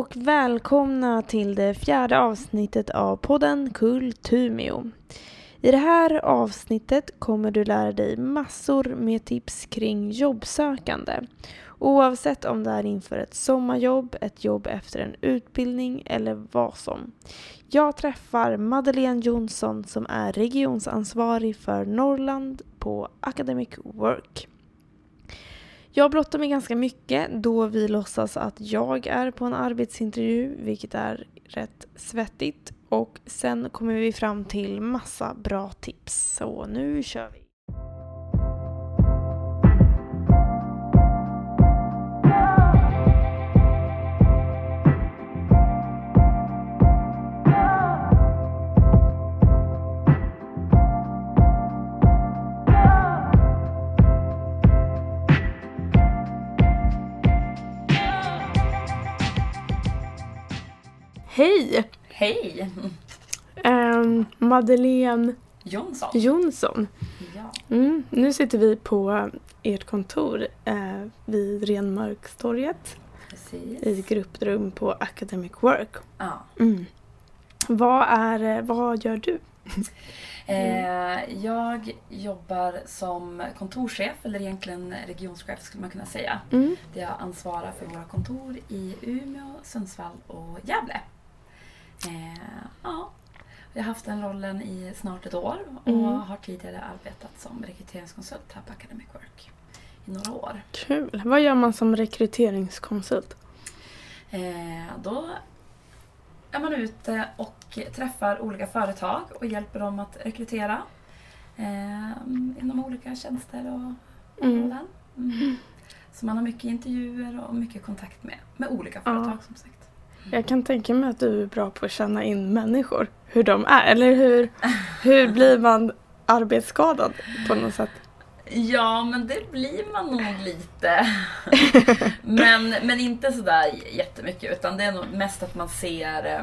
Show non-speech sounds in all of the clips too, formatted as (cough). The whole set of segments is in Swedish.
Och välkomna till det fjärde avsnittet av podden Kultumio. I det här avsnittet kommer du lära dig massor med tips kring jobbsökande. Oavsett om det är inför ett sommarjobb, ett jobb efter en utbildning eller vad som. Jag träffar Madeleine Jonsson som är regionsansvarig för Norrland på Academic Work. Jag blottar mig ganska mycket då vi låtsas att jag är på en arbetsintervju, vilket är rätt svettigt. Och sen kommer vi fram till massa bra tips. Så nu kör vi! Hej! Hej! Um, Madeleine Jonsson. Jonsson. Ja. Mm, nu sitter vi på ert kontor eh, vid Renmarkstorget Precis. i grupprum på Academic Work. Ja. Mm. Vad, är, eh, vad gör du? (laughs) Eh, jag jobbar som kontorschef, eller egentligen regionschef skulle man kunna säga. Mm. Där jag ansvarar för våra kontor i Umeå, Sundsvall och Gävle. Eh, ja. Jag har haft den rollen i snart ett år och Mm. har tidigare arbetat som rekryteringskonsult här på Academic Work i några år. Kul. Vad gör man som rekryteringskonsult? Eh, då är man ute och träffar olika företag och hjälper dem att rekrytera eh, inom olika tjänster och Mm. områden. Mm. Så man har mycket intervjuer och mycket kontakt med, med olika företag som sagt. Jag kan tänka mig att du är bra på att känna in människor. Hur de är. Eller hur, hur blir man arbetsskadad på något sätt? Ja, men det blir man nog lite. (laughs) men, men inte sådär jättemycket utan det är nog mest att man ser eh,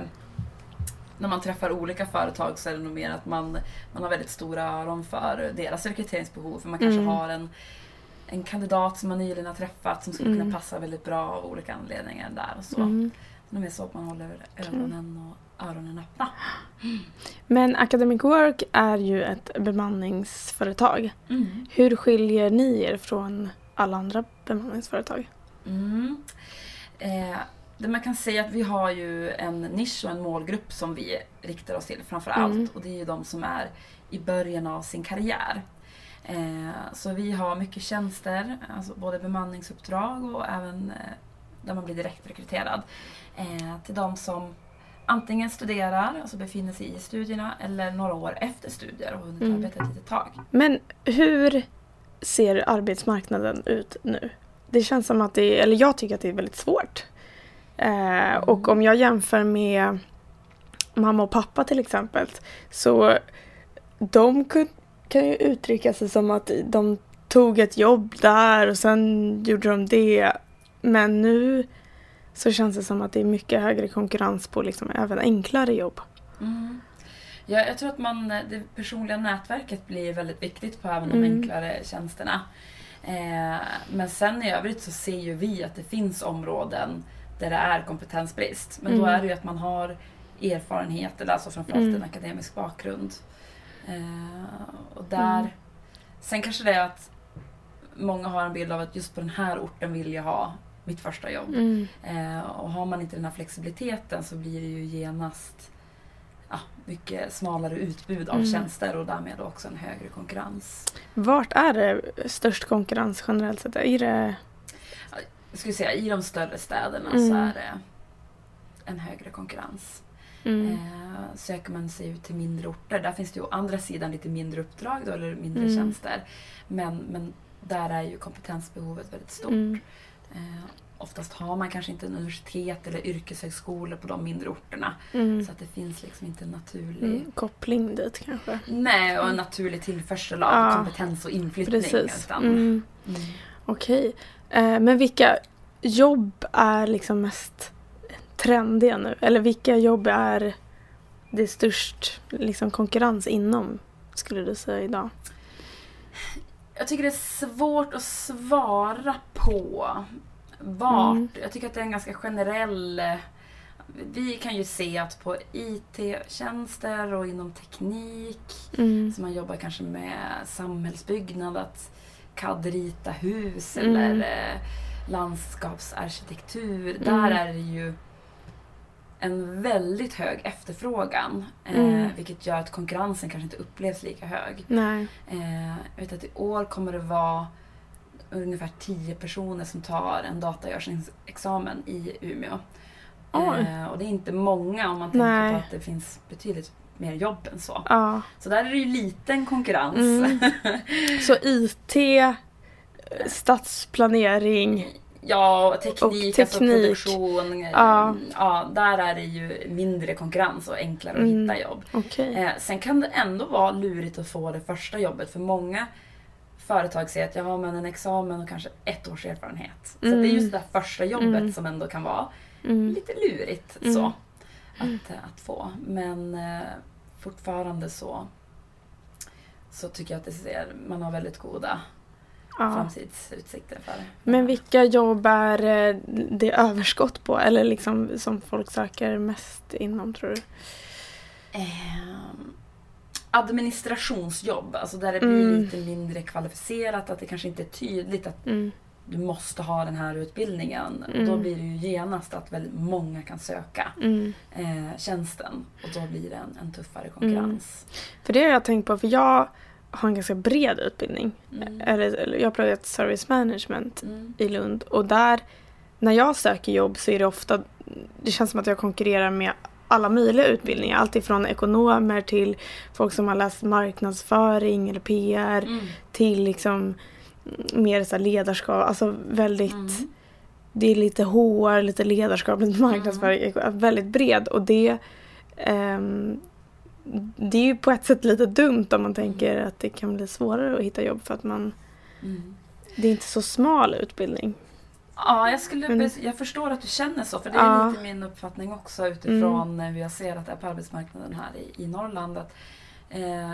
när man träffar olika företag så är det nog mer att man, man har väldigt stora öron för deras rekryteringsbehov. För man kanske Mm. har en, en kandidat som man nyligen har träffat som skulle Mm. kunna passa väldigt bra av olika anledningar där. Och så. Mm. Det är så att man håller ögonen och öronen öppna. Men Academic Work är ju ett bemanningsföretag. Mm. Hur skiljer ni er från alla andra bemanningsföretag? Mm. Eh, det man kan säga att vi har ju en nisch och en målgrupp som vi riktar oss till framför allt. Mm. Och det är ju de som är i början av sin karriär. Eh, så vi har mycket tjänster, alltså både bemanningsuppdrag och även eh, där man blir direktrekryterad. Eh, till de som antingen studerar, alltså befinner sig i studierna, eller några år efter studier och har hunnit Mm. arbeta ett litet tag. Men hur ser arbetsmarknaden ut nu? Det känns som att det eller jag tycker att det är väldigt svårt. Eh, och om jag jämför med mamma och pappa till exempel så de kun, kan ju uttrycka sig som att de tog ett jobb där och sen gjorde de det. Men nu så känns det som att det är mycket högre konkurrens på liksom även enklare jobb. Mm. Ja, jag tror att man, det personliga nätverket blir väldigt viktigt på även de Mm. enklare tjänsterna. Eh, men sen i övrigt så ser ju vi att det finns områden där det är kompetensbrist. Men då Mm. är det ju att man har erfarenhet, eller alltså framförallt Mm. en akademisk bakgrund. Eh, och där, Mm. Sen kanske det är att många har en bild av att just på den här orten vill jag ha mitt första jobb. Mm. Eh, och har man inte den här flexibiliteten så blir det ju genast ja, mycket smalare utbud av Mm. tjänster och därmed också en högre konkurrens. Vart är det störst konkurrens generellt sett? Är det... Jag skulle säga i de större städerna Mm. så är det en högre konkurrens. Mm. Eh, söker man sig ut till mindre orter, där finns det ju å andra sidan lite mindre uppdrag då, eller mindre Mm. tjänster. Men, men där är ju kompetensbehovet väldigt stort. Mm. Eh, oftast har man kanske inte en universitet eller yrkeshögskolor på de mindre orterna. Mm. Så att det finns liksom inte en naturlig Mm. Koppling dit kanske. Nej, och en naturlig tillförsel av Ja, kompetens och inflyttning. Precis. Mm. Mm. Okej. Eh, men vilka jobb är liksom mest trendiga nu? Eller vilka jobb är det störst liksom, konkurrens inom, skulle du säga idag? Jag tycker det är svårt att svara på. vart. Mm. Jag tycker att det är en ganska generell... Vi kan ju se att på IT-tjänster och inom teknik, Mm. så man jobbar kanske med samhällsbyggnad, att CAD-rita hus Mm. eller eh, landskapsarkitektur. Mm. Där är det ju en väldigt hög efterfrågan. Eh, Mm. vilket gör att konkurrensen kanske inte upplevs lika hög. Nej. Eh, jag vet att i år kommer det vara ungefär 10 personer som tar en dataingenjörsexamen i Umeå. Eh, och det är inte många om man tänker Nej. på att det finns betydligt mer jobb än så. Ja. Så där är det ju liten konkurrens. Mm. (laughs) Så IT, eh, stadsplanering. Ja, och teknik, Och alltså teknik. produktion. eh, Ja. ja, där är det ju mindre konkurrens och enklare att Mm. hitta jobb. Okej. Eh, sen kan det ändå vara lurigt att få det första jobbet för många företag säger att jag har men en examen och kanske ett års erfarenhet. Så Mm. det är just det där första jobbet Mm. som ändå kan vara Mm. lite lurigt Mm. så att, eh, att få. Men eh, fortfarande så, så tycker jag att det ser, man har väldigt goda Ja. framtidsutsikter för. Men vilka jobb är eh, det överskott på? Eller liksom som folk söker mest inom tror du? Ehm, administrationsjobb, alltså där det blir Mm. lite mindre kvalificerat, att det kanske inte är tydligt att Mm. du måste ha den här utbildningen. Mm. då blir det ju genast att väldigt många kan söka Mm. eh, tjänsten. Och då blir det en, en tuffare konkurrens. För det har jag tänkt på, för jag har en ganska bred utbildning. Mm. Eller, jag har pluggat service management Mm. i Lund och där, när jag söker jobb så är det ofta, det känns som att jag konkurrerar med alla möjliga utbildningar. Allt ifrån ekonomer till folk som har läst marknadsföring eller PR Mm. till liksom mm, mer så ledarskap, alltså väldigt Mm. det är lite HR, lite ledarskap, lite marknadsföring, väldigt bred och det ehm, det är ju på ett sätt lite dumt om man tänker att det kan bli svårare att hitta jobb för att man Mm. det är inte så smal utbildning. Ja, jag, skulle, Men- jag förstår att du känner så. För det är Ja. Mm. lite min uppfattning också utifrån hur jag ser att det är på arbetsmarknaden här i, i Norrland. Att, eh,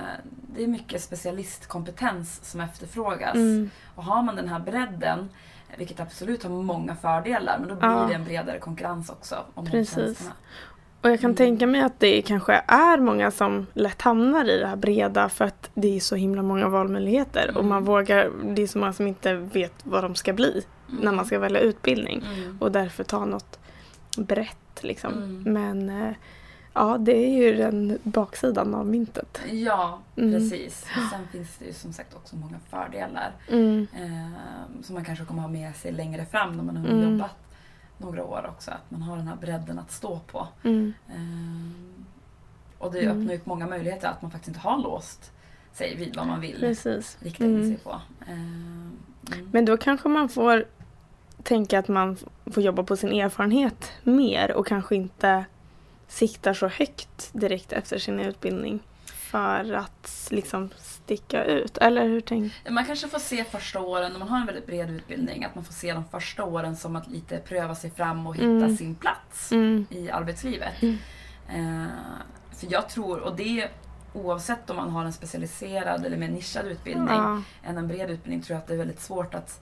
det är mycket specialistkompetens som efterfrågas. Mm. Och har man den här bredden, vilket absolut har många fördelar, men då blir Ja. det en bredare konkurrens också om Precis. Och jag kan Mm. tänka mig att det kanske är många som lätt hamnar i det här breda för att det är så himla många valmöjligheter och Mm. man vågar, det är så många som inte vet vad de ska bli när man ska välja utbildning Mm. och därför ta något brett liksom. Mm. Men eh, ja, det är ju den baksidan av myntet. Ja, Mm. precis. Sen finns det ju som sagt också många fördelar Mm. eh, som man kanske kommer ha med sig längre fram när man har Mm. jobbat några år också. Att man har den här bredden att stå på. Mm. Eh, och det Mm. öppnar upp många möjligheter att man faktiskt inte har låst sig vid vad man vill Precis. rikta in Mm. sig på. Eh, mm. Men då kanske man får tänka att man får jobba på sin erfarenhet mer och kanske inte siktar så högt direkt efter sin utbildning för att liksom sticka ut. Eller hur tänker Man kanske får se första åren, när man har en väldigt bred utbildning, att man får se de första åren som att lite pröva sig fram och hitta Mm. sin plats mm. i arbetslivet. Mm. Eh, för jag tror, och det oavsett om man har en specialiserad eller mer nischad utbildning Ja. än en bred utbildning tror jag att det är väldigt svårt att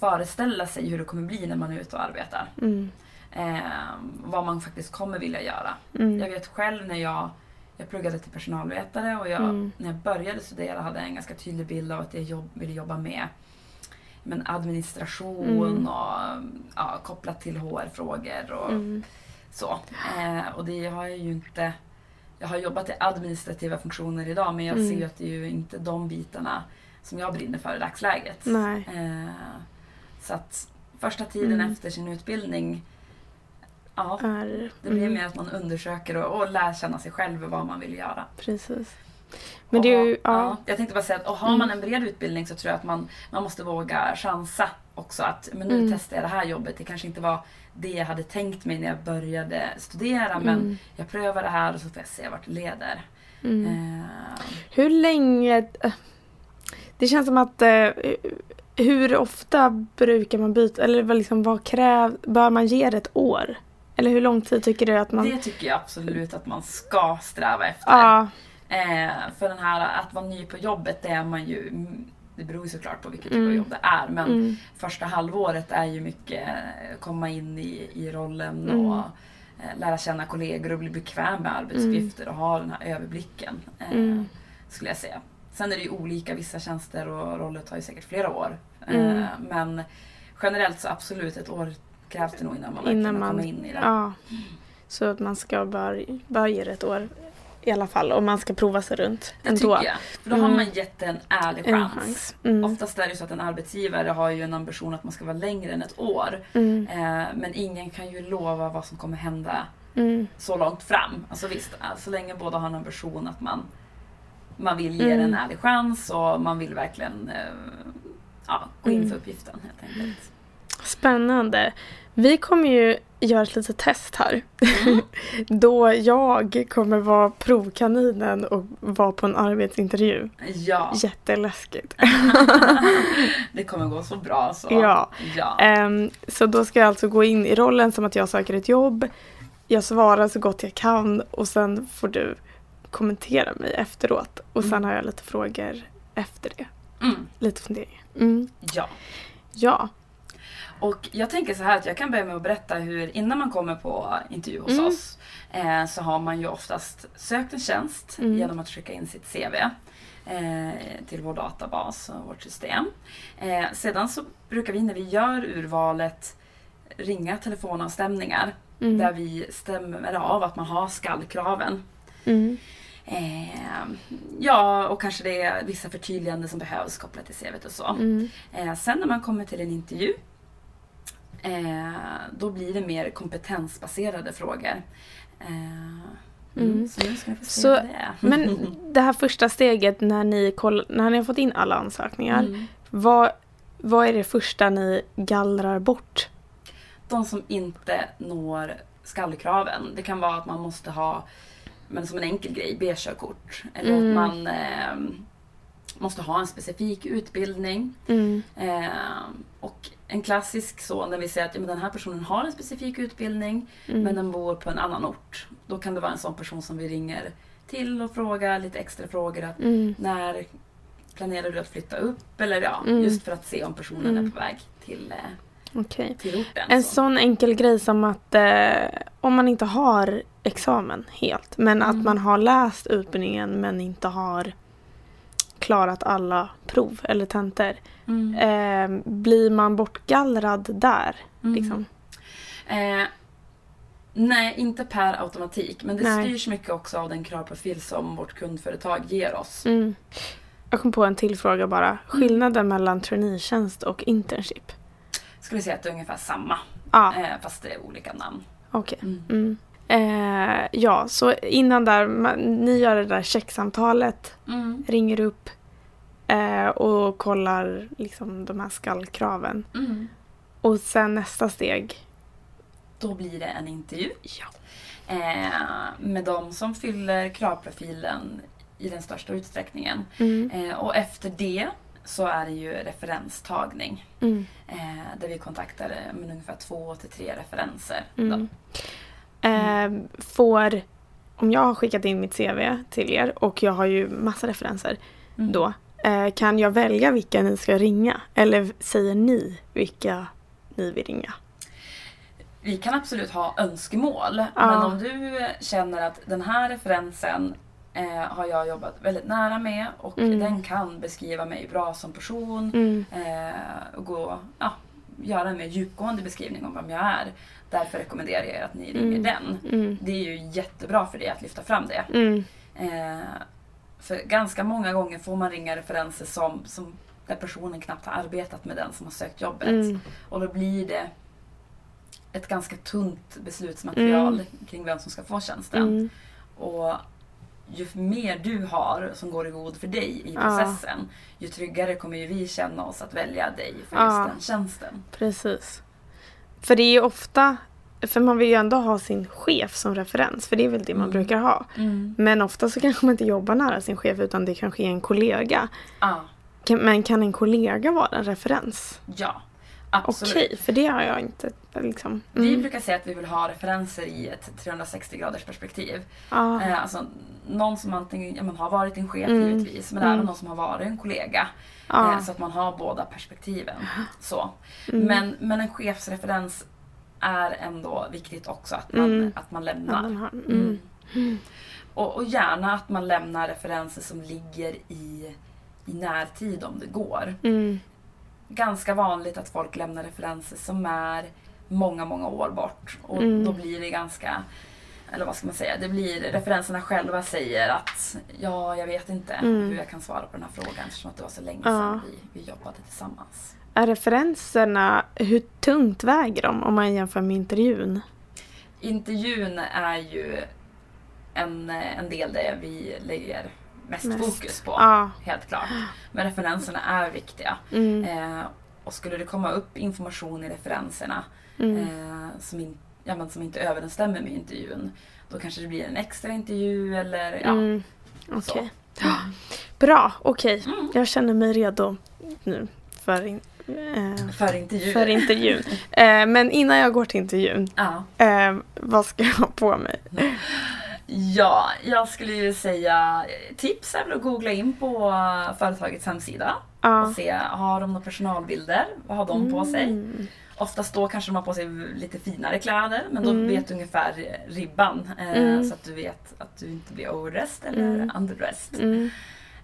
föreställa sig hur det kommer bli när man är ute och arbetar. Mm. Eh, vad man faktiskt kommer vilja göra. Mm. Jag vet själv när jag, jag pluggade till personalvetare och jag, Mm. när jag började studera hade jag en ganska tydlig bild av att jag jobb, ville jobba med men administration Mm. och ja, kopplat till HR-frågor och Mm. så. Eh, och det har jag ju inte... Jag har jobbat i administrativa funktioner idag men jag Mm. ser ju att det är ju inte de bitarna som jag brinner för i dagsläget. Eh, så att första tiden Mm. efter sin utbildning Ja, Är, det blir mm. mer att man undersöker och, och lär känna sig själv vad man vill göra. Precis. Men det är ju, Och, ja. Jag tänkte bara säga att och har man en bred utbildning så tror jag att man, man måste våga chansa också. Att men nu Mm. testar jag det här jobbet. Det kanske inte var det jag hade tänkt mig när jag började studera men Mm. jag prövar det här och så får jag se vart det leder. Mm. Eh, Hur länge... eh, Det känns som att... eh, Hur ofta brukar man byta? Eller liksom, vad kräv, bör man ge det ett år? Eller hur lång tid tycker du att man... Det tycker jag absolut att man ska sträva efter. Ja, Eh, för den här att vara ny på jobbet det är man ju mm, det beror ju såklart på vilket typ Mm. av jobb det är. Men Mm. första halvåret är ju mycket eh, komma in i, i rollen Mm. och eh, lära känna kollegor och bli bekväm med arbetsuppgifter och ha den här överblicken. Eh, Mm. Skulle jag säga. Sen är det ju olika, vissa tjänster och roller tar ju säkert flera år. Mm. Eh, men generellt så absolut ett år krävs det nog innan man Innan man- kommer in i det. Ja. Så att man ska bör, börja ett år i alla fall och man ska prova sig runt Det ändå. tycker jag. För då har Mm. man gett en ärlig En chans. chans. Mm. Oftast är det så att en arbetsgivare har ju en ambition att man ska vara längre än ett år. Mm. Eh, men ingen kan ju lova vad som kommer hända Mm. så långt fram. Alltså visst, eh, så länge båda har en ambition att man, man vill ge Mm. det en ärlig chans och man vill verkligen eh, ja, gå in Mm. för uppgiften helt enkelt. Spännande. Vi kommer ju göra ett litet test här. Mm. (laughs) Då jag kommer vara provkaninen och vara på en arbetsintervju. Ja, Jätteläskigt. (laughs) det kommer gå så bra så. Ja. ja. Ehm, så då ska jag alltså gå in i rollen som att jag söker ett jobb. Jag svarar så gott jag kan och sen får du kommentera mig efteråt. Och sen Mm. har jag lite frågor efter det. Mm. Lite funderingar. Mm. ja. Ja. Och jag tänker så här att jag kan börja med att berätta hur innan man kommer på intervju hos Mm. oss eh, så har man ju oftast sökt en tjänst Mm. genom att skicka in sitt CV eh, till vår databas och vårt system. Eh, sedan så brukar vi när vi gör urvalet ringa telefonavstämningar Mm. där vi stämmer av att man har skallkraven. Mm. Eh, ja, och kanske det är vissa förtydliganden som behövs kopplat till CVt och så. Mm. Eh, sen när man kommer till en intervju då blir det mer kompetensbaserade frågor. Eh, mm. Så Så- det. Men (laughs) det här första steget när ni, koll, när ni har fått in alla ansökningar. Mm. Vad, vad är det första ni gallrar bort? De som inte når skallkraven. Det kan vara att man måste ha, men som en enkel grej, B-körkort. Eller Mm. att man eh, måste ha en specifik utbildning. Mm. Eh, och en klassisk så när vi säger att ja, men den här personen har en specifik utbildning Mm. men den bor på en annan ort. Då kan det vara en sån person som vi ringer till och frågar lite extra frågor. Att Mm. när planerar du att flytta upp? Eller ja, Mm. just för att se om personen Mm. är på väg till, eh, Okej. till orten. En så. sån enkel grej som att eh, om man inte har examen helt men att Mm. man har läst utbildningen men inte har klarat alla prov eller tentor. Mm. Eh, blir man bortgallrad där? Mm. Liksom? Eh, nej, inte per automatik. Men det Nej. styrs mycket också av den kravprofil som vårt kundföretag ger oss. Mm. Jag kom på en till fråga bara. Skillnaden mellan traineetjänst och internship? Skulle säga att det är ungefär samma. Ja, Eh, fast det är olika namn. okej. Mm. Mm. Eh, ja, så innan där, man, ni gör det där checksamtalet, Mm. ringer upp eh, och kollar liksom de här skallkraven. Mm. Och sen nästa steg. Då blir det en intervju Ja. eh, med de som fyller kravprofilen i den största utsträckningen. Mm. Eh, och efter det så är det ju referenstagning. Mm. Eh, där vi kontaktar eh, med ungefär två till tre referenser. Mm. Eh, får, om jag har skickat in mitt CV till er och jag har ju massa referenser Mm. då. Eh, kan jag välja vilka ni ska ringa? Eller säger ni vilka ni vill ringa? Vi kan absolut ha önskemål. Ja. Men om du känner att den här referensen eh, har jag jobbat väldigt nära med och Mm. den kan beskriva mig bra som person. Mm. Eh, och gå, ja, göra en mer djupgående beskrivning om vem jag är. Därför rekommenderar jag er att ni ringer Mm. den. Mm. Det är ju jättebra för dig att lyfta fram det. Mm. Eh, för ganska många gånger får man ringa referenser som, som där personen knappt har arbetat med den som har sökt jobbet. Mm. Och då blir det ett ganska tunt beslutsmaterial Mm. kring vem som ska få tjänsten. Mm. Och ju mer du har som går i god för dig i Ja. processen, ju tryggare kommer ju vi känna oss att välja dig för Ja. just den tjänsten. Precis. För det är ju ofta, för man vill ju ändå ha sin chef som referens, för det är väl det man Mm. brukar ha. Men ofta så kanske man inte jobbar nära sin chef utan det kanske är en kollega. Kan, men kan en kollega vara en referens? ja. Absolut. Okej, för det har jag inte liksom. Vi Mm. brukar säga att vi vill ha referenser i ett 360 graders perspektiv. Ja. Eh, alltså, någon som antingen ja, man har varit en chef Mm. givetvis, men Mm. även någon som har varit en kollega. ja. Eh, så att man har båda perspektiven. (gasps) Så. Mm. Men, men en chefsreferens är ändå viktigt också att man, Mm. att man Ja, lämnar. man Mm. mm. Och, och gärna att man lämnar referenser som ligger i, i närtid om det går. Mm. Ganska vanligt att folk lämnar referenser som är många, många år bort. Och Mm. då blir det ganska, eller vad ska man säga, det blir referenserna själva säger att ja, jag vet inte Mm. hur jag kan svara på den här frågan eftersom att det var så länge Ja. sedan vi, vi jobbade tillsammans. Är referenserna, hur tungt väger de om man jämför med intervjun? Intervjun är ju en, en del där vi lägger mest, Mest. fokus på. Ja. Helt klart. Men referenserna är viktiga. Mm. Eh, och skulle det komma upp information i referenserna Mm. eh, som, in, ja, men som inte överensstämmer med intervjun. Då kanske det blir en extra intervju eller ja. Mm. så. Okej. Bra, okej. Mm. Jag känner mig redo nu för, eh, För intervjuer. för intervjun. (laughs) Eh, men innan jag går till intervjun, ja. eh, vad ska jag ha på mig? ja, jag skulle ju säga tips är väl att googla in på företagets hemsida Ja. och se, har de några personalbilder? Vad har de på sig? Mm. Oftast då kanske de har på sig lite finare kläder men då Mm. vet du ungefär ribban. Eh, Mm. Så att du vet att du inte blir overdressed eller Mm. underdressed.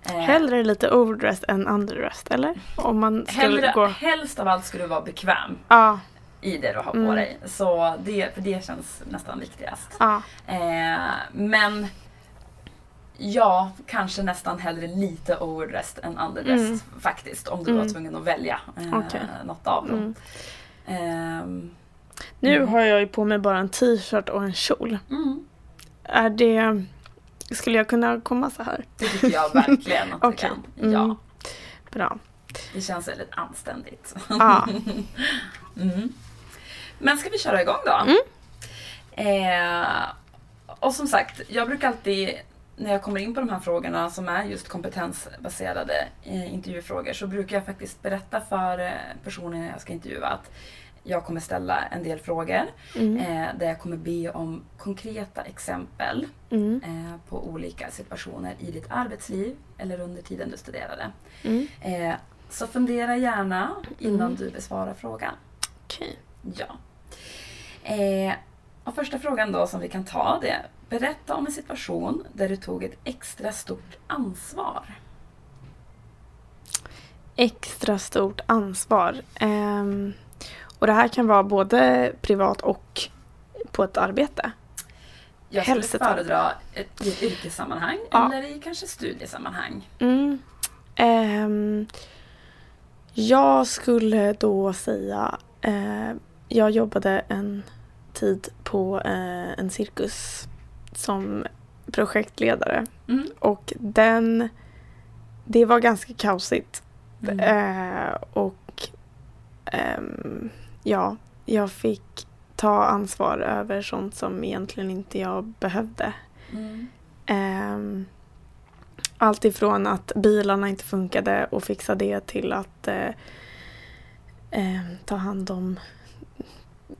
Eh, Hellre lite overdressed än underdressed, eller? Om man skulle hellre, gå... Helst av allt ska du vara bekväm Ja, i det du har på Mm. dig. Så det, för det känns nästan viktigast. ja. Eh, men ja, kanske nästan hellre lite overdressed än underdressed Mm. faktiskt. Om du var Mm. tvungen att välja eh, Okej. något av dem. Mm. Ehm, Nu Mm. har jag ju på mig bara en t-shirt och en kjol. mm, Är det... Skulle jag kunna komma så här? det tycker jag verkligen att du Okej. kan. Mm. Ja, Bra. det känns väldigt anständigt. Ja. (laughs) Mm. Men ska vi köra igång då? Mm. Eh, och som sagt, jag brukar alltid när jag kommer in på de här frågorna som är just kompetensbaserade eh, intervjufrågor så brukar jag faktiskt berätta för eh, personen jag ska intervjua att jag kommer ställa en del frågor Mm. eh, där jag kommer be om konkreta exempel Mm. eh, på olika situationer i ditt arbetsliv eller under tiden du studerade. Mm. Eh, så fundera gärna innan Mm. du besvarar frågan. Okej. Ja. Eh, och första frågan då som vi kan ta det är Berätta om en situation där du tog ett extra stort ansvar. Extra stort ansvar. Ehm, och det här kan vara både privat och på ett arbete. Jag skulle Helst föredra ett, i ett yrkessammanhang Ja. eller i kanske studiesammanhang. Mm. Ehm, jag skulle då säga, eh, jag jobbade en tid på eh, en cirkus som projektledare Mm. och den, det var ganska kaosigt. Mm. Eh, och ehm, ja, jag fick ta ansvar över sånt som egentligen inte jag behövde. Mm. Um, allt ifrån att bilarna inte funkade och fixa det till att eh, eh, ta hand om,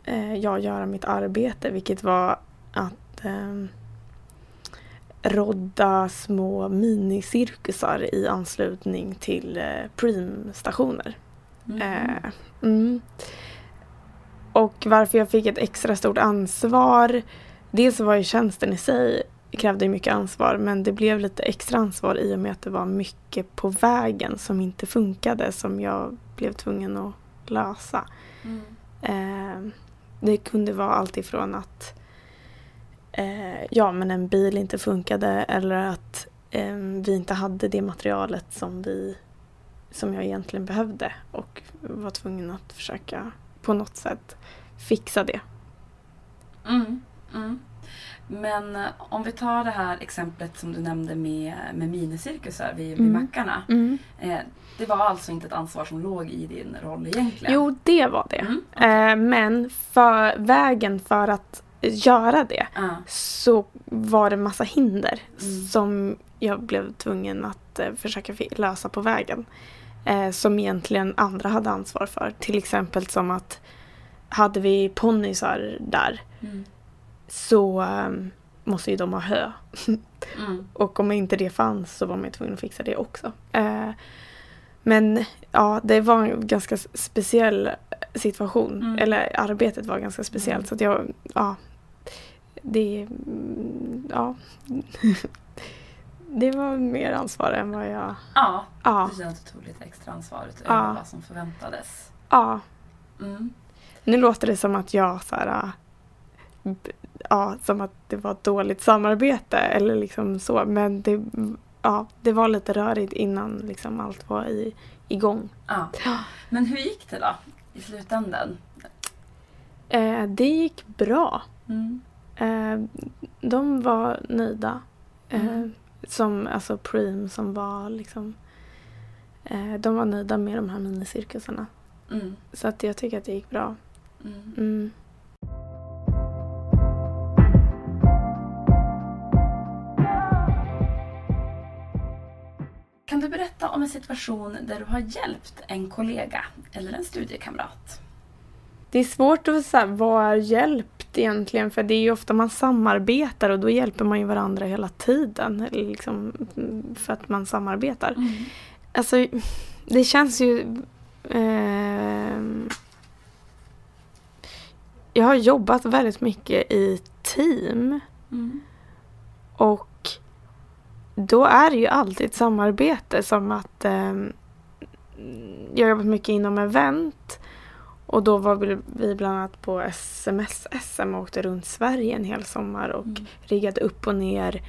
eh, ja, göra mitt arbete vilket var att eh, rodda små minicirkusar i anslutning till eh, Preem-stationer. Mm. Mm. Och varför jag fick ett extra stort ansvar. Dels var ju tjänsten i sig krävde mycket ansvar men det blev lite extra ansvar i och med att det var mycket på vägen som inte funkade som jag blev tvungen att lösa. Mm. Eh, det kunde vara allt ifrån att eh, ja, men en bil inte funkade eller att eh, vi inte hade det materialet som, vi, som jag egentligen behövde och var tvungen att försöka på något sätt fixa det. Mm. Mm. Men eh, om vi tar det här exemplet som du nämnde med, med minicirkusar vid, vid Mm. mackarna. Eh, det var alltså inte ett ansvar som låg i din roll egentligen? Jo, det var det. Mm. Eh, men för vägen för att göra det Ah. så var det massa hinder Mm. som jag blev tvungen att eh, försöka lösa på vägen. Eh, som egentligen andra hade ansvar för. Till exempel som att hade vi ponnysar där Mm. så eh, måste ju de ha hö. (laughs) Mm. Och om inte det fanns så var man ju tvungen att fixa det också. Eh, men ja, det var en ganska speciell situation. Mm. Eller arbetet var ganska speciellt. Mm. Så att jag, ja. Det, mm, ja. (laughs) det var mer ansvar än vad jag, Ja, ja. det känns att du tog lite extra ansvar utöver Ja. vad som förväntades. ja. Mm. Nu låter det som att jag så här, äh, ja, som att det var ett dåligt samarbete eller liksom så. Men det, ja, det var lite rörigt innan liksom allt var i, igång. Ja. Men hur gick det då i slutändan? Eh, det gick bra. Mm. Eh, de var nöjda. Eh, Mm. Som, alltså Preem som var liksom eh, de var nöjda med de här minicirkusarna. Mm. Så att jag tycker att det gick bra. Mm. Mm. Kan du berätta om en situation där du har hjälpt en kollega eller en studiekamrat? Det är svårt att säga vad är hjälpt egentligen för det är ju ofta man samarbetar och då hjälper man ju varandra hela tiden. Liksom, för att man samarbetar. Mm. Alltså det känns ju... ehm, jag har jobbat väldigt mycket i team Mm. och då är det ju alltid ett samarbete som att ehm, jag har jobbat mycket inom event och då var vi- bland annat på SMS-SM och åkte runt Sverige en hel sommar och Mm. riggade upp och ner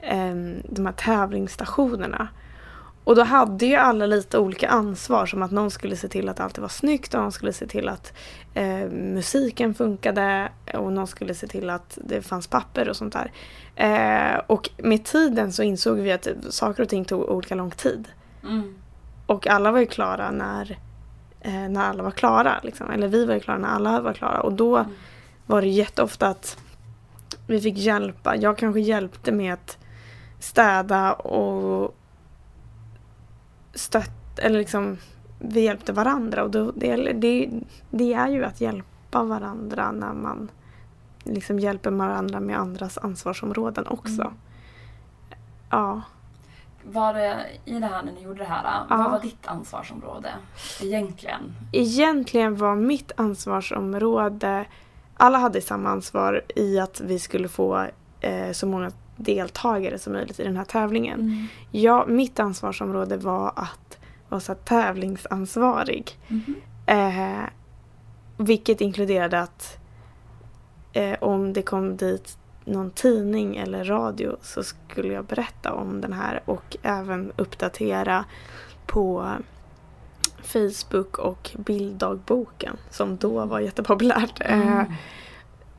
em, de här tävlingsstationerna. Och då hade ju alla lite olika ansvar som att någon skulle se till att allt var snyggt och någon skulle se till att eh, musiken funkade och någon skulle se till att det fanns papper och sånt där. Eh, och med tiden så insåg vi att saker och ting tog olika lång tid. Mm. Och alla var ju klara när, eh, när alla var klara. Liksom. Eller vi var ju klara när alla var klara. Och då Mm. var det jätteofta att vi fick hjälpa. Jag kanske hjälpte med att städa och stött, eller liksom vi hjälpte varandra och då, det, det, det är ju att hjälpa varandra när man liksom hjälper varandra med andras ansvarsområden också. Mm. Ja. Var det i det här när ni gjorde det här, Ja. vad var ditt ansvarsområde egentligen? Egentligen var mitt ansvarsområde, alla hade samma ansvar i att vi skulle få eh, så många deltagare som möjligt i den här tävlingen. Mm. Ja, mitt ansvarsområde var att vara så tävlingsansvarig. Mhm. Eh, vilket inkluderade att eh, om det kom dit någon tidning eller radio så skulle jag berätta om den här och även uppdatera på Facebook och bilddagboken som då var jättepopulärt. Eh, Mm.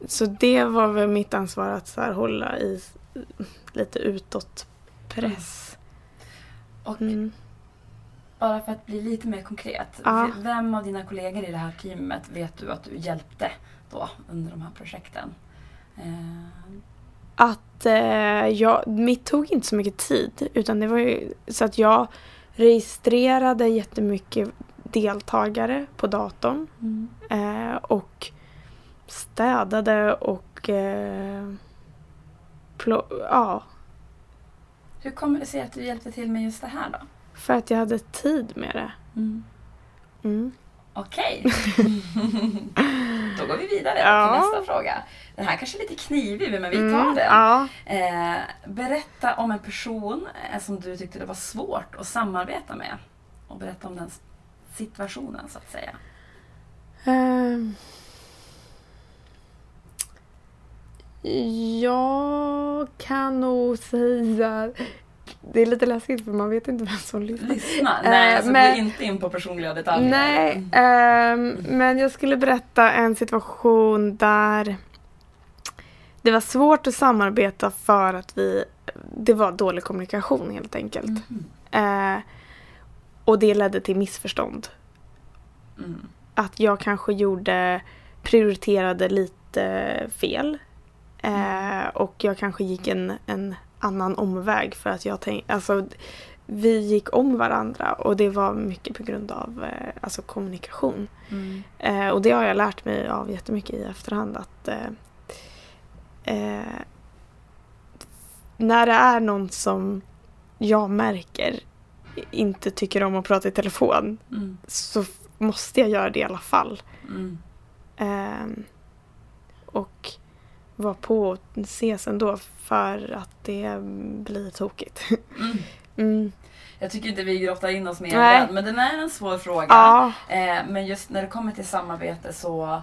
så det var väl mitt ansvar att så hålla i lite utåt press. Och Mm. bara för att bli lite mer konkret. Ja. Vem av dina kollegor i det här teamet vet du att du hjälpte då under de här projekten? Eh, Att eh, jag, mitt tog inte så mycket tid utan det var ju så att jag registrerade jättemycket deltagare på datorn mm. eh, och städade och eh, ja, Hur kommer det sig att du hjälpte till med just det här då? för att jag hade tid med det. Mm. Mm. Okej. (laughs) Då går vi vidare Ja. till nästa fråga. Den här kanske är lite knivig men vi tar Mm, den. Ja. Eh, berätta om en person eh, som du tyckte det var svårt att samarbeta med. Och berätta om den situationen så att säga. Ehm. jag kan nog säga... Det är lite läskigt för man vet inte vem som lyssnar. Lyssna. Eh, Nej, alltså men- inte in på personliga detaljer. Nej, Mm. ehm, men jag skulle berätta en situation där det var svårt att samarbeta för att vi... Det var dålig kommunikation helt enkelt. Mhm. Eh, och det ledde till missförstånd. Mm. Att jag kanske gjorde, prioriterade lite fel. Eh, och jag kanske gick en, en annan omväg för att jag tänkte, alltså vi gick om varandra och det var mycket på grund av eh, alltså kommunikation. Mm. Eh, och det har jag lärt mig av jättemycket i efterhand att eh, eh, när det är någon som jag märker inte tycker om att prata i telefon Mm. så måste jag göra det i alla fall. Mm. Ehm, och vara på och ses ändå för att det blir tokigt. Mm. (laughs) Mm. Jag tycker inte vi grottar in oss mer Nej. den, men den är en svår fråga. Ja, Eh, men just när det kommer till samarbete så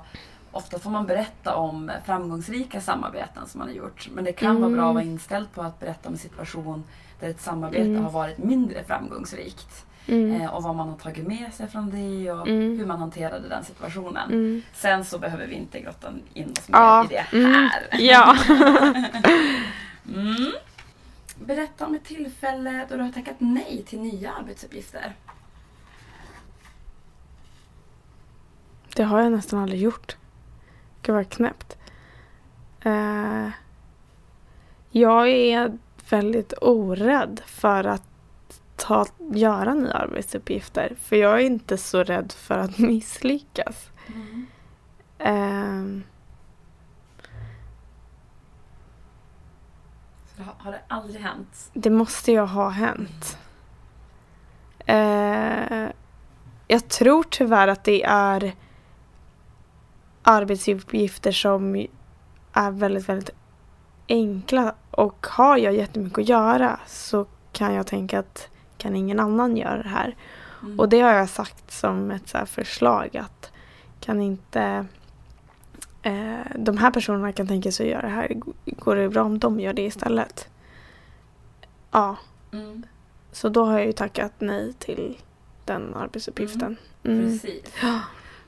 ofta får man berätta om framgångsrika samarbeten som man har gjort. Men det kan vara Mm. bra att vara inställd på att berätta om en situation där ett samarbete Mm. har varit mindre framgångsrikt. Mm. Eh, och vad man har tagit med sig från det och Mm. hur man hanterade den situationen. Mm. Sen så behöver vi inte grotta in oss mer Ja, i det mm. här. (laughs) Ja. (laughs) Mm. Berätta om ett tillfälle då du har tackat nej till nya arbetsuppgifter. Det har jag nästan aldrig gjort. Gud vad knäppt. Eh, jag är väldigt orädd för att ta, göra nya arbetsuppgifter. För jag är inte så rädd för att (laughs) misslyckas. Mm. Eh, Så har, det aldrig hänt? det måste ju ha hänt. Eh, jag tror tyvärr att det är arbetsuppgifter som är väldigt, väldigt enkla. Och har jag jättemycket att göra så kan jag tänka att kan ingen annan göra det här? Mm. Och det har jag sagt som ett så förslag att kan inte eh, de här personerna kan tänka sig att göra det här. Går det bra om de gör det istället? Ja, Mm. så då har jag ju tackat nej till den arbetsuppgiften. Mm. Precis. Ja.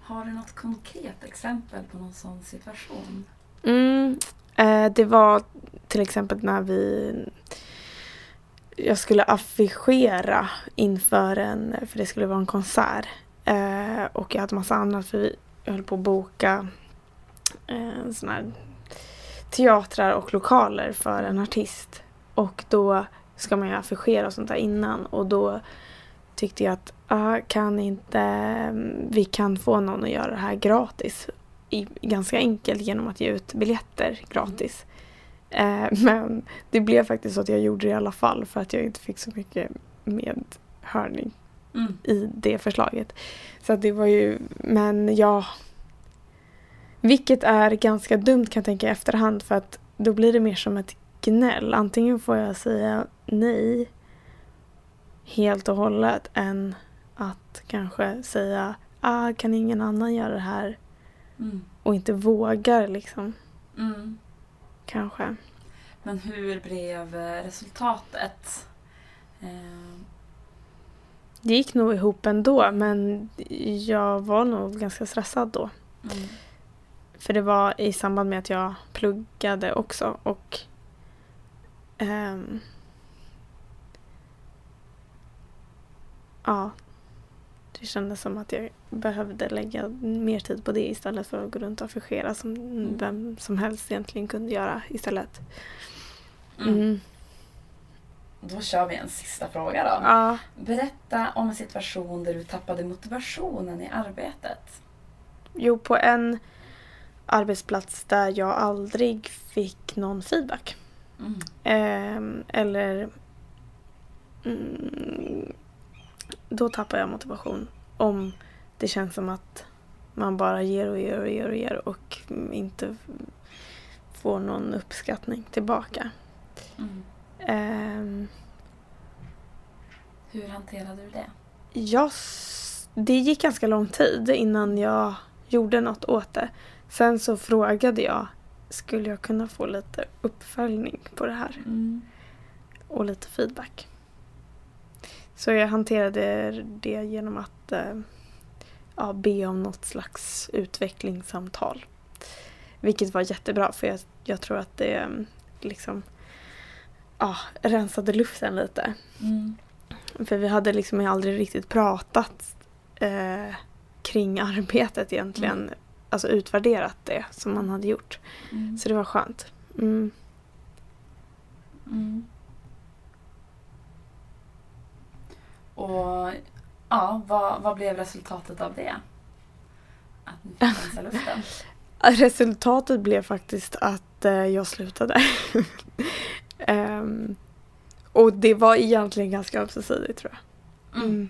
Har du något konkret exempel på någon sån situation? Mm. Eh, det var till exempel när vi jag skulle affischera inför en, för det skulle vara en konsert. Eh, och jag hade massa annat för vi höll på att boka eh, såna här teatrar och lokaler för en artist. Och då ska man ju affischera och sånt där innan och då tyckte jag att ah, kan inte mm, vi kan få någon att göra det här gratis. I, ganska enkelt genom att ge ut biljetter gratis. Eh, men det blev faktiskt så att jag gjorde det i alla fall för att jag inte fick så mycket medhörning Mm. i det förslaget. Så det var ju, men ja. Vilket är ganska dumt kan jag tänka i efterhand för att då blir det mer som ett gnäll. Antingen får jag säga nej helt och hållet än att kanske säga ah, kan ingen annan göra det här Mm. och inte vågar liksom. Mm. Kanske. Men hur blev resultatet? Eh, Det gick nog ihop ändå men jag var nog ganska stressad då. mm. För det var i samband med att jag pluggade också och ehm, ja, det kändes som att jag behövde lägga mer tid på det istället för att gå runt och affischera som vem som helst egentligen kunde göra istället. Mm. Mm. Då kör vi en sista fråga då. Ja, Berätta om en situation där du tappade motivationen i arbetet. jo, på en arbetsplats där jag aldrig fick någon feedback. Mm. Ehm, eller mm, då tappar jag motivation. Om det känns som att man bara ger och ger och ger och ger och inte får någon uppskattning tillbaka. Mm. Ehm, Hur hanterade du det? jag, det gick ganska lång tid innan jag gjorde något åt det. Sen så frågade jag, skulle jag kunna få lite uppföljning på det här? Mm. och lite feedback. Så jag hanterade det genom att eh, ja, be om något slags utvecklingssamtal. Vilket var jättebra för jag, jag tror att det eh, liksom ja, rensade luften lite. Mm. För vi hade liksom aldrig riktigt pratat eh, kring arbetet egentligen. Mm. Alltså utvärderat det som man hade gjort. Mm. Så det var skönt. Mm. Mm. Och ja, vad, vad blev resultatet av det? Att ni fick rensa luften? (laughs) Resultatet blev faktiskt att eh, jag slutade. (laughs) Ehm, och det var egentligen ganska ömsesidigt tror jag. Mm. Mm.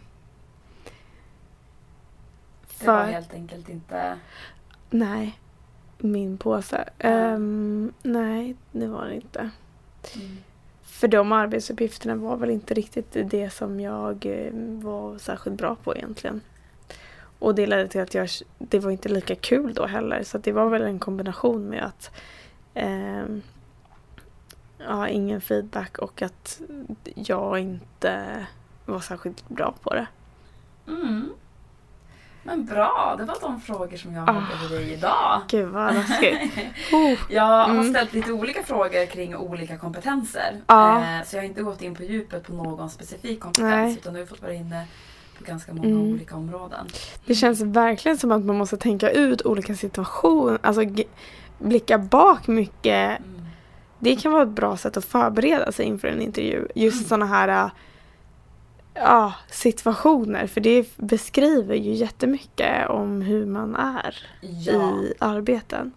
Det var För, helt enkelt inte... nej, min påse. Ehm, nej, det var det inte. Mm. För de arbetsuppgifterna var väl inte riktigt det som jag eh, var särskilt bra på egentligen. Och det ledde till att jag, det var inte lika kul då heller. Så det var väl en kombination med att eh, ja, ingen feedback och att jag inte var särskilt bra på det. Mm. Men bra, det var de frågor som jag Ah. hade till dig idag. Gud vad läskigt. Oh. (laughs) Jag har Mm. ställt lite olika frågor kring olika kompetenser. Ja. Eh, Så jag har inte gått in på djupet på någon specifik kompetens Nej. utan du har fått vara inne på ganska många Mm. olika områden. Det känns verkligen som att man måste tänka ut olika situationer. Alltså blicka bak mycket Mm. Det kan vara ett bra sätt att förbereda sig inför en intervju. Just Mm. sådana här äh, ja, situationer. För det beskriver ju jättemycket om hur man är Ja, i arbeten.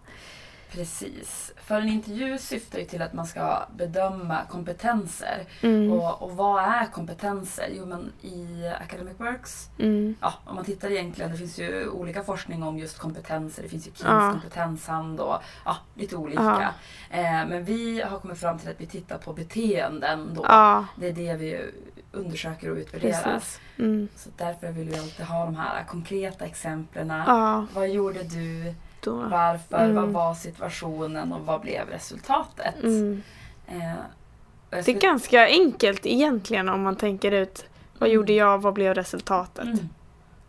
precis. För en intervju syftar ju till att man ska bedöma kompetenser. Mm. Och, och vad är kompetenser? Jo men i Academic Works Mm. ja, om man tittar egentligen, det finns ju olika forskning om just kompetenser. Det finns ju Kings Ja. kompetenshand och ja, lite olika. Ja. Eh, men vi har kommit fram till att vi tittar på beteenden då. Det är det vi undersöker och utvärderar. Mm. Så därför vill vi alltid ha de här konkreta exemplen. Ja, Vad gjorde du? då. Varför? Mm. Vad var situationen? Och vad blev resultatet? Mm. Eh, jag Det är skulle- ganska enkelt egentligen om man tänker ut vad Mm. gjorde jag, vad blev resultatet? Mm.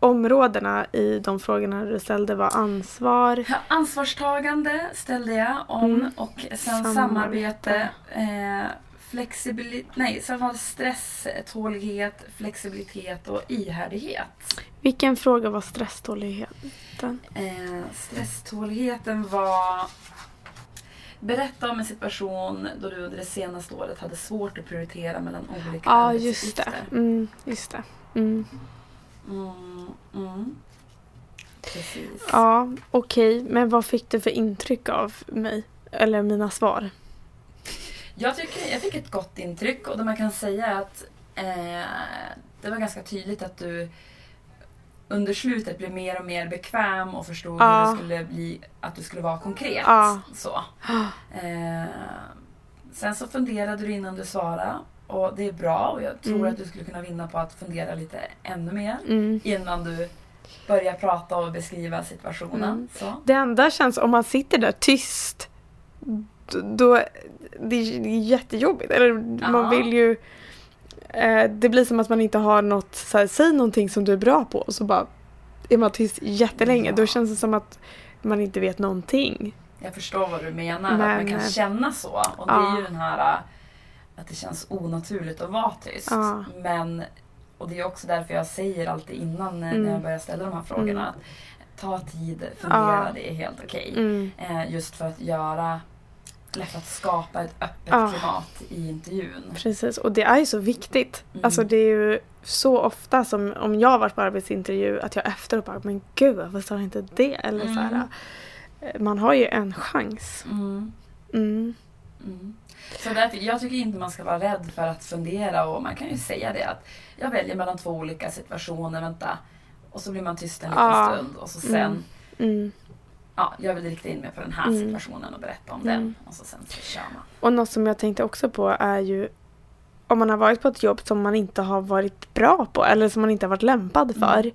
Områdena i de frågorna du ställde var ansvar, Ja, Ansvarstagande ställde jag om Mm. och sen Samarbete. samarbete. eh, flexibilitet, nej, stress, tålighet, flexibilitet och ihärdighet. Vilken fråga var stresståligheten? Eh, stresståligheten var Berätta om en situation då du under det senaste året hade svårt att prioritera mellan olika Ja, just det. arbetsuppgifter. Mm, just det. Mm. Mm, mm. Precis. Ja, okej. Men vad fick du för intryck av mig? Eller mina svar? Jag, tycker, jag fick ett gott intryck och det man kan säga är att eh, det var ganska tydligt att du under slutet blev mer och mer bekväm och förstod Ja. hur det skulle bli, att du skulle vara konkret. Ja. Så. Eh, sen så funderade du innan du svarade och det är bra och jag tror Mm. att du skulle kunna vinna på att fundera lite ännu mer Mm. innan du börjar prata och beskriva situationen. Mm. Så. Det enda känns, om man sitter där tyst, då, det är jättejobbigt. Eller Ja. man vill ju... Eh, det blir som att man inte har något, så här, säg någonting som du är bra på och så bara är man tyst jättelänge. Ja. Då känns det som att man inte vet någonting. Jag förstår vad du menar, att Men- man kan känna så. Och det Ja. är ju den här äh, att det känns onaturligt att vara tyst. Ja. Men, och det är också därför jag säger alltid innan eh, Mm. när jag börjar ställa de här frågorna Mm. att ta tid, fundera, det är helt okej. Mm. Eh, just för att göra, för att skapa ett öppet Ja. klimat i intervjun. Precis, och det är ju så viktigt. Mm. Alltså det är ju så ofta som om jag har varit på arbetsintervju att jag efteråt bara men gud varför sa jag inte det? Eller så här, Mm. eh, man har ju en chans. Mm. Mm. Mm. Så därför, jag tycker inte man ska vara rädd för att fundera och man kan ju säga det att jag väljer mellan två olika situationer, vänta. Och så blir man tyst en liten Ja. stund och så sen, Mm. Mm. ja, jag vill rikta in mig på den här Mm. situationen och berätta om Mm. den. Och så sen så kör man. Och något som jag tänkte också på är ju om man har varit på ett jobb som man inte har varit bra på eller som man inte har varit lämpad Mm. för.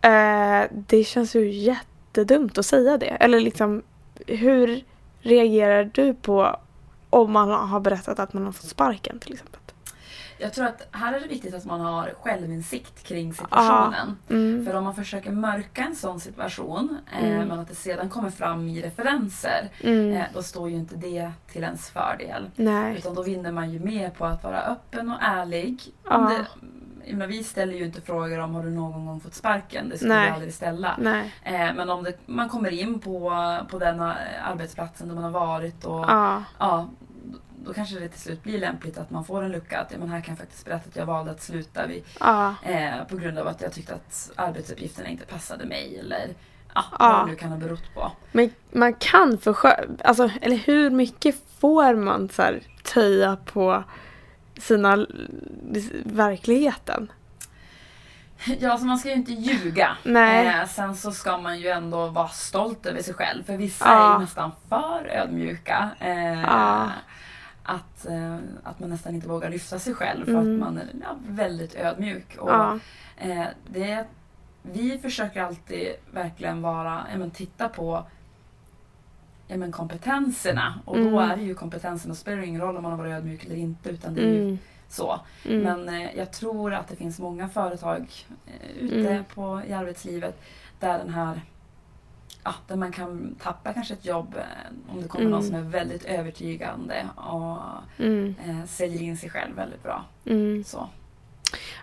Eh, det känns ju jättedumt att säga det. Eller liksom hur reagerar du på om man har berättat att man har fått sparken till exempel? Jag tror att här är det viktigt att man har självinsikt kring situationen. Mm. För om man försöker mörka en sån situation, eh, Mm. men att det sedan kommer fram i referenser, Mm. eh, då står ju inte det till ens fördel. Nej. Utan då vinner man ju mer på att vara öppen och ärlig. Det, menar, vi ställer ju inte frågor om har du någon gång fått sparken. Det skulle Nej. vi aldrig ställa. Nej. Eh, men om det, man kommer in på, på den eh, arbetsplatsen där man har varit och ja. Ja. Då kanske det till slut blir lämpligt att man får en lucka. Att ja, men här kan jag faktiskt berätta att jag valde att sluta vid, Ja. eh, på grund av att jag tyckte att arbetsuppgifterna inte passade mig. Eller ja, vad det nu kan ha berott på. Men man kan försköna, alltså, eller hur mycket får man så här, töja på sina verkligheten? Ja, alltså man ska ju inte ljuga. Nej. Eh, sen så ska man ju ändå vara stolt över sig själv. För vissa Ja. är ju nästan för ödmjuka. Eh. Att, eh, att man nästan inte vågar lyfta sig själv för Mm. att man är ja, väldigt ödmjuk. Och, Ja. eh, det, vi försöker alltid verkligen vara, ja, men titta på ja, men kompetenserna. Och då Mm. är det ju kompetenserna. Det spelar ingen roll om man har varit ödmjuk eller inte. Utan det är ju Mm. så. Mm. Men eh, jag tror att det finns många företag eh, ute Mm. på, i arbetslivet där den här Ja, där man kan tappa kanske ett jobb eh, om det kommer någon Mm. som är väldigt övertygande och Mm. eh, säljer in sig själv väldigt bra. Mm. Så.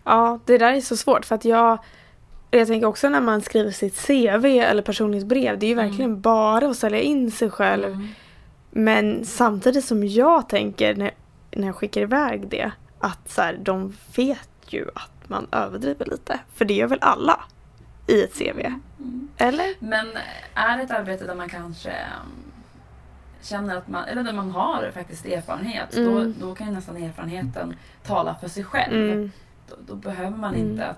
Ja, det där är så svårt för att jag jag tänker också när man skriver sitt CV eller personligt brev, det är ju Mm. verkligen bara att sälja in sig själv. Mm. Men samtidigt som jag tänker när, när jag skickar iväg det, att så här, de vet ju att man överdriver lite. För det gör väl alla i ett CV? Mm. Eller? Men är det ett arbete där man kanske um, känner att man, eller där man har faktiskt erfarenhet, Mm. då, då kan ju nästan erfarenheten tala för sig själv. Mm. Då, då behöver man Mm. inte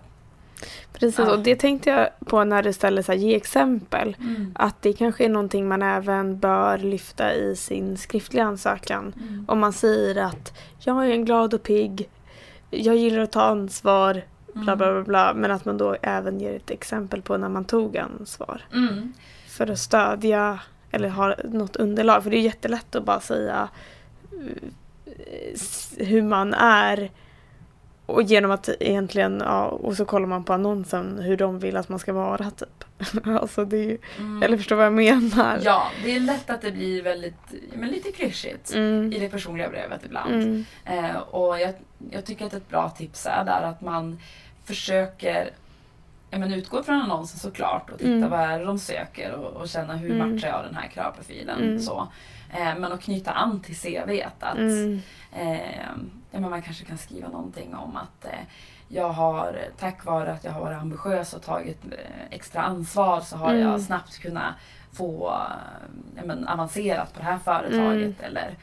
Precis, Ja. och det tänkte jag på när du ställer så här, ge exempel. Mm. Att det kanske är någonting man även bör lyfta i sin skriftliga ansökan. Mm. Om man säger att jag är en glad och pigg, jag gillar att ta ansvar, bla bla bla, bla men att man då även ger ett exempel på när man tog ansvar. Mm. För att stödja eller ha något underlag. För det är jättelätt att bara säga eh, hur man är och genom att egentligen, ja, och så kollar man på annonsen hur de vill att man ska vara typ. (laughs) alltså det är ju, Mm. eller förstår vad jag menar? Ja, det är lätt att det blir väldigt, men lite klyschigt Mm. i det personliga brevet ibland. Mm. Eh, och jag, jag tycker att ett bra tips är där att man försöker ja, men utgå från annonsen såklart och titta Mm. vad är det de söker och, och känna hur Mm. matchar jag den här kravprofilen. Mm. Så. Eh, men att knyta an till CVt. Att, Mm. eh, ja, men man kanske kan skriva någonting om att eh, jag har, tack vare att jag har varit ambitiös och tagit eh, extra ansvar så har Mm. jag snabbt kunnat få ja, men, avancerat på det här företaget. Eller,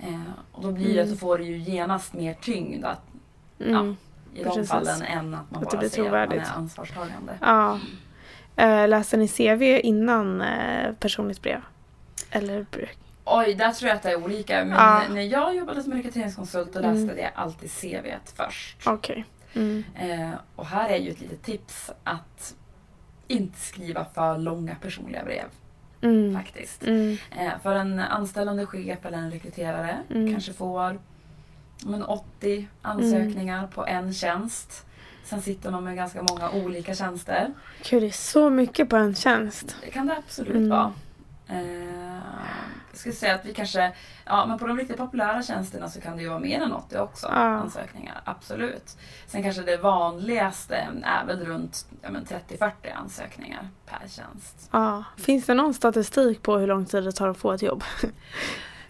eh, och då blir det, Mm. så får det ju genast mer tyngd att, Mm. I de Precis. fallen än att man Att bara säger att man är ansvarstagande. Ja. Eh, läste ni CV innan eh, personligt brev? Eller bruk? Oj, där tror jag att det är olika. Men Ja. när jag jobbade som rekryteringskonsult då läste Mm. jag alltid CVt först. Okej. Mm. Eh, och här är ju ett litet tips att inte skriva för långa personliga brev Mm. faktiskt. Mm. För en anställande chef eller en rekryterare Mm. kanske får men 80 ansökningar på en tjänst. Sen sitter man med ganska många olika tjänster. Gud, det är så mycket på en tjänst. Det kan det absolut Mm. vara. Eh, jag skulle säga att vi kanske, ja men på de riktigt populära tjänsterna så kan det ju vara mer än 80 också Ja. ansökningar. Absolut. Sen kanske det vanligaste är väl runt ja, men 30-40 ansökningar per tjänst. Ja. Finns det någon statistik på hur lång tid det tar att få ett jobb? (laughs)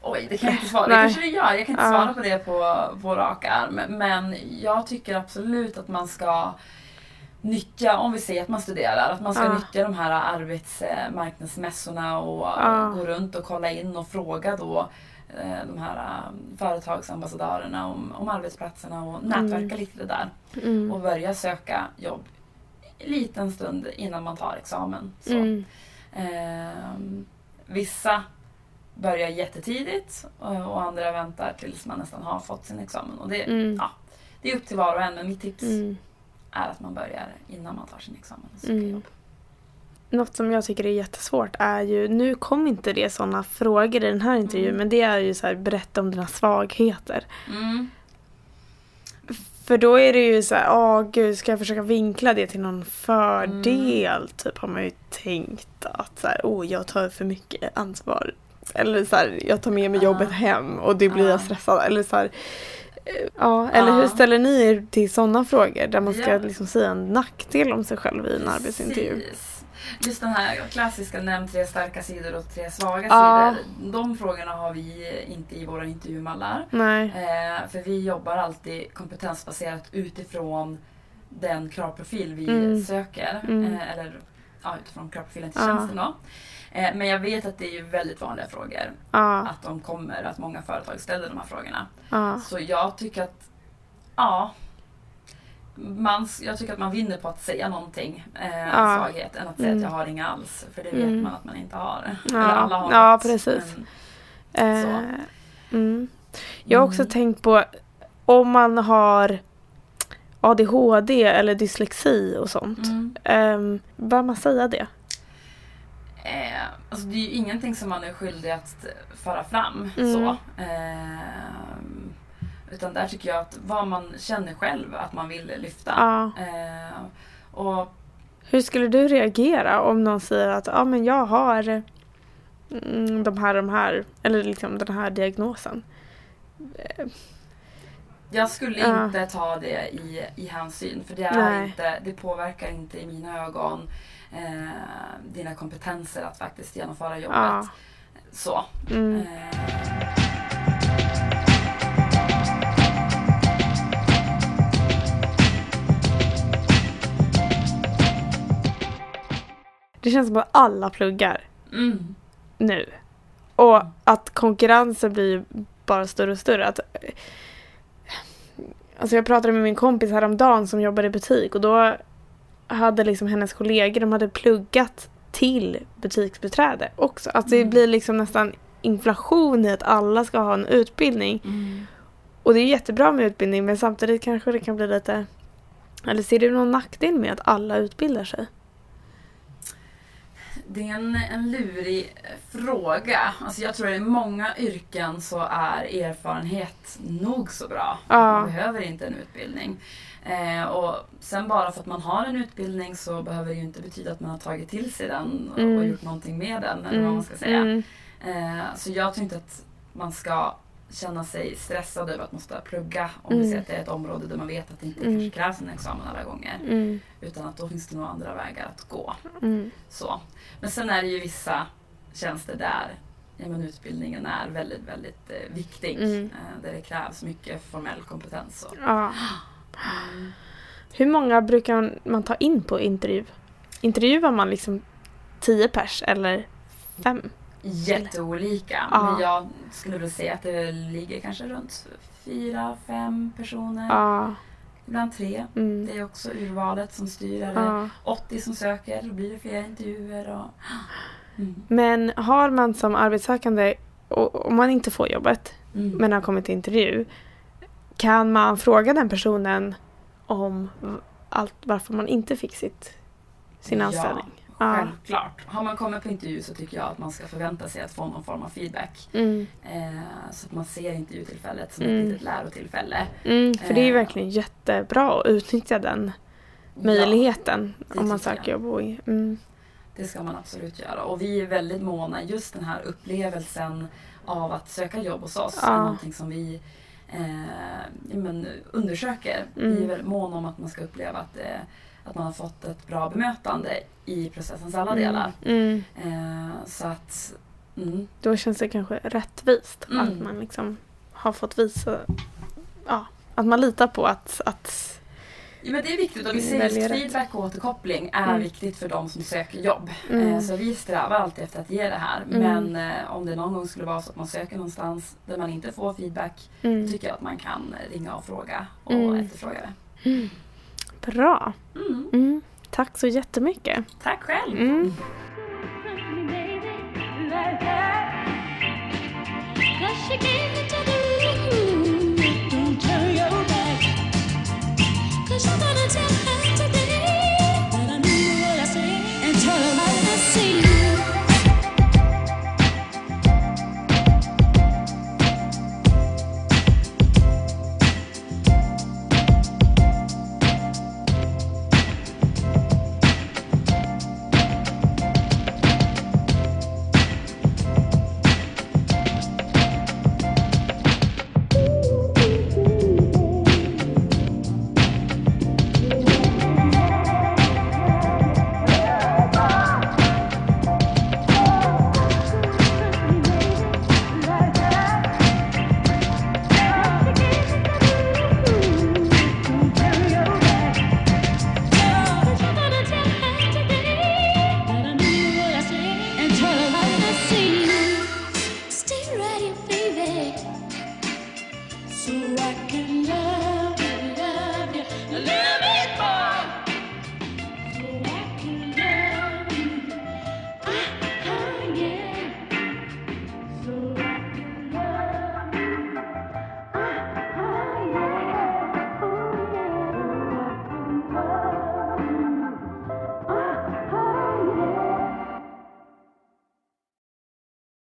Oj, det kan jag inte svara Det Nej. kanske det gör. Jag kan inte svara på det på, på rak arm. Men jag tycker absolut att man ska nyttja, om vi säger att man studerar, att man ska Ja. nyttja de här arbetsmarknadsmässorna och Ja. gå runt och kolla in och fråga då eh, de här eh, företagsambassadörerna om, om arbetsplatserna och nätverka Mm. lite där. Mm. Och börja söka jobb en liten stund innan man tar examen. Så. Mm. Ehm, vissa börjar jättetidigt och, och andra väntar tills man nästan har fått sin examen. Och det, Mm. ja, det är upp till var och en men mitt tips Mm. är att man börjar innan man tar sin examen. och söker Mm. jobb. Något som jag tycker är jättesvårt är ju, nu kom inte det sådana frågor i den här intervjun, Mm. men det är ju så här, berätta om dina svagheter. Mm. För då är det ju så här, åh gud, ska jag försöka vinkla det till någon fördel? Typ har man ju tänkt att så här, åh jag tar för mycket ansvar. Eller så här, jag tar med mig jobbet hem och det blir Ja. jag stressad. Eller så här, eh, ja, eller hur ställer ni er till sådana frågor där man ska liksom säga en nackdel om sig själv i en arbetsintervju? Just den här klassiska nämn tre starka sidor och tre svaga Ja. sidor. De frågorna har vi inte i våra intervjumallar. Nej. Eh, för vi jobbar alltid kompetensbaserat utifrån den kravprofil vi Mm. söker. Mm. Eh, eller ja, utifrån kravprofilen till Ja. tjänsten då. Eh, men jag vet att det är väldigt vanliga frågor. Ja. Att de kommer, att många företag ställer de här frågorna. Ja. Så jag tycker att, ja. Man, jag tycker att man vinner på att säga någonting, eh, Ja. svaghet, än att säga Mm. att jag har inga alls. För det vet Mm. man att man inte har. Ja. Eller alla har Ja, något, precis. men- Eh, mm. Jag har också Mm. tänkt på om man har ADHD eller dyslexi och sånt. Mm. Um, bör man säga det? Eh, alltså det är ju ingenting som man är skyldig att föra fram. Mm. Så. Eh, utan där tycker jag att vad man känner själv att man vill lyfta. Ja. Eh, och Hur skulle du reagera om någon säger att ja, men jag har mm, de här, de här, eller liksom den här diagnosen? jag skulle Ja. inte ta det i, i hänsyn för det, är Nej. inte, det påverkar inte i mina ögon eh, dina kompetenser att faktiskt genomföra jobbet. Ja. Så. Mm. Eh, Det känns som att alla pluggar mm. nu. Och att konkurrensen blir bara större och större. Att, alltså jag pratade med min kompis häromdagen som jobbar i butik och då hade liksom hennes kollegor, de hade pluggat till butiksbeträde också. Alltså det Mm. blir liksom nästan inflation i att alla ska ha en utbildning. Mm. Och det är jättebra med utbildning men samtidigt kanske det kan bli lite... Eller ser du någon nackdel med att alla utbildar sig? Det är en, en lurig fråga. Alltså jag tror att i många yrken så är erfarenhet nog så bra. Ja. Man behöver inte en utbildning. Eh, och sen bara för att man har en utbildning så behöver det ju inte betyda att man har tagit till sig den och, Mm. och gjort någonting med den. Eller vad man ska säga. Mm. Eh, så jag tror inte att man ska känna sig stressad över att man måste plugga om Mm. det, säger att det är ett område där man vet att det inte Mm. krävs en examen alla gånger. Mm. Utan att då finns det nog andra vägar att gå. Mm. Så. Men sen är det ju vissa tjänster där ja, men utbildningen är väldigt, väldigt eh, viktig. Mm. Eh, där det krävs mycket formell kompetens. Och, Ja. Mm. Hur många brukar man ta in på intervju? Intervjuar man liksom tio pers eller fem? Jätteolika. Ja. Men jag skulle väl säga att det ligger kanske runt fyra, fem personer. Ja. Ibland tre. Mm. Det är också urvalet som styr. Är ja. 80 som söker, då blir det fler intervjuer. Och... Mm. Men har man som arbetssökande, om man inte får jobbet Mm. men har kommit till intervju, kan man fråga den personen om allt varför man inte fick sitt, sin Ja. anställning? Ja. Självklart. Har man kommit på intervju så tycker jag att man ska förvänta sig att få någon form av feedback. Mm. Eh, så att man ser intervjutillfället som Mm. ett litet lärotillfälle. Mm, för det är ju Eh. verkligen jättebra att utnyttja den möjligheten det om man söker jobb. och- Mm. Det ska man absolut göra. Och vi är väldigt måna, just den här upplevelsen av att söka jobb hos oss Ja. är någonting som vi eh, men, undersöker. Vi Mm. är väldigt måna om att man ska uppleva att, eh, att man har fått ett bra bemötande i processens alla delar. Mm. Eh, så att, mm, Då känns det kanske rättvist Mm. att man liksom har fått visa ja, att man litar på att, att Ja, men det är viktigt och vi ser Väljer just feedback och återkoppling är Mm. viktigt för de som söker jobb. Mm. Eh, Så vi strävar alltid efter att ge det här. Mm. Men eh, om det någon gång skulle vara så att man söker någonstans där man inte får feedback mm. tycker jag att man kan ringa och fråga och Mm. efterfråga det. Mm. Bra. Mm. Mm. Tack så jättemycket. Tack själv! Mm. She gave me to the